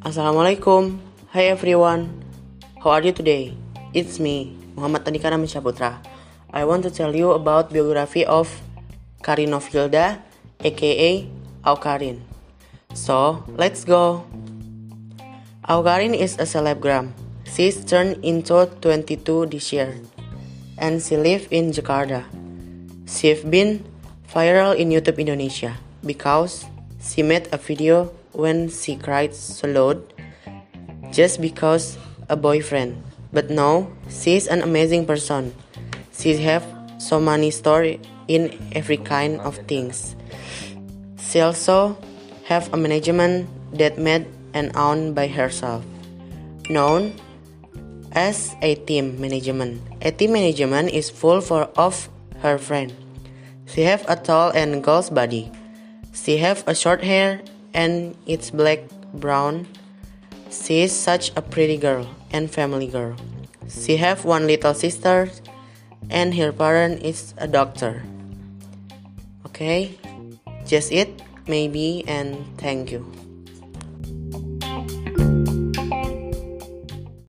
Assalamualaikum. Hi everyone. How are you today? It's me, Muhammad Tandika Putra. I want to tell you about biography of Karin Novhilda, aka Aukarin. So, let's go. Aukarin is a celebgram. She's turned into 22 this year. And she lives in Jakarta. She's been viral in YouTube Indonesia because she made a video when she cried so loud just because a boyfriend. But now she's an amazing person. She have so many story in every kind of things. She also have a management that made and owned by herself, known as a team management. A team management is full for of her friend. She have a tall and girl's body. She have a short hair and it's black brown. She is such a pretty girl and family girl. She have one little sister and her parent is a doctor. Okay, just it, maybe, and thank you.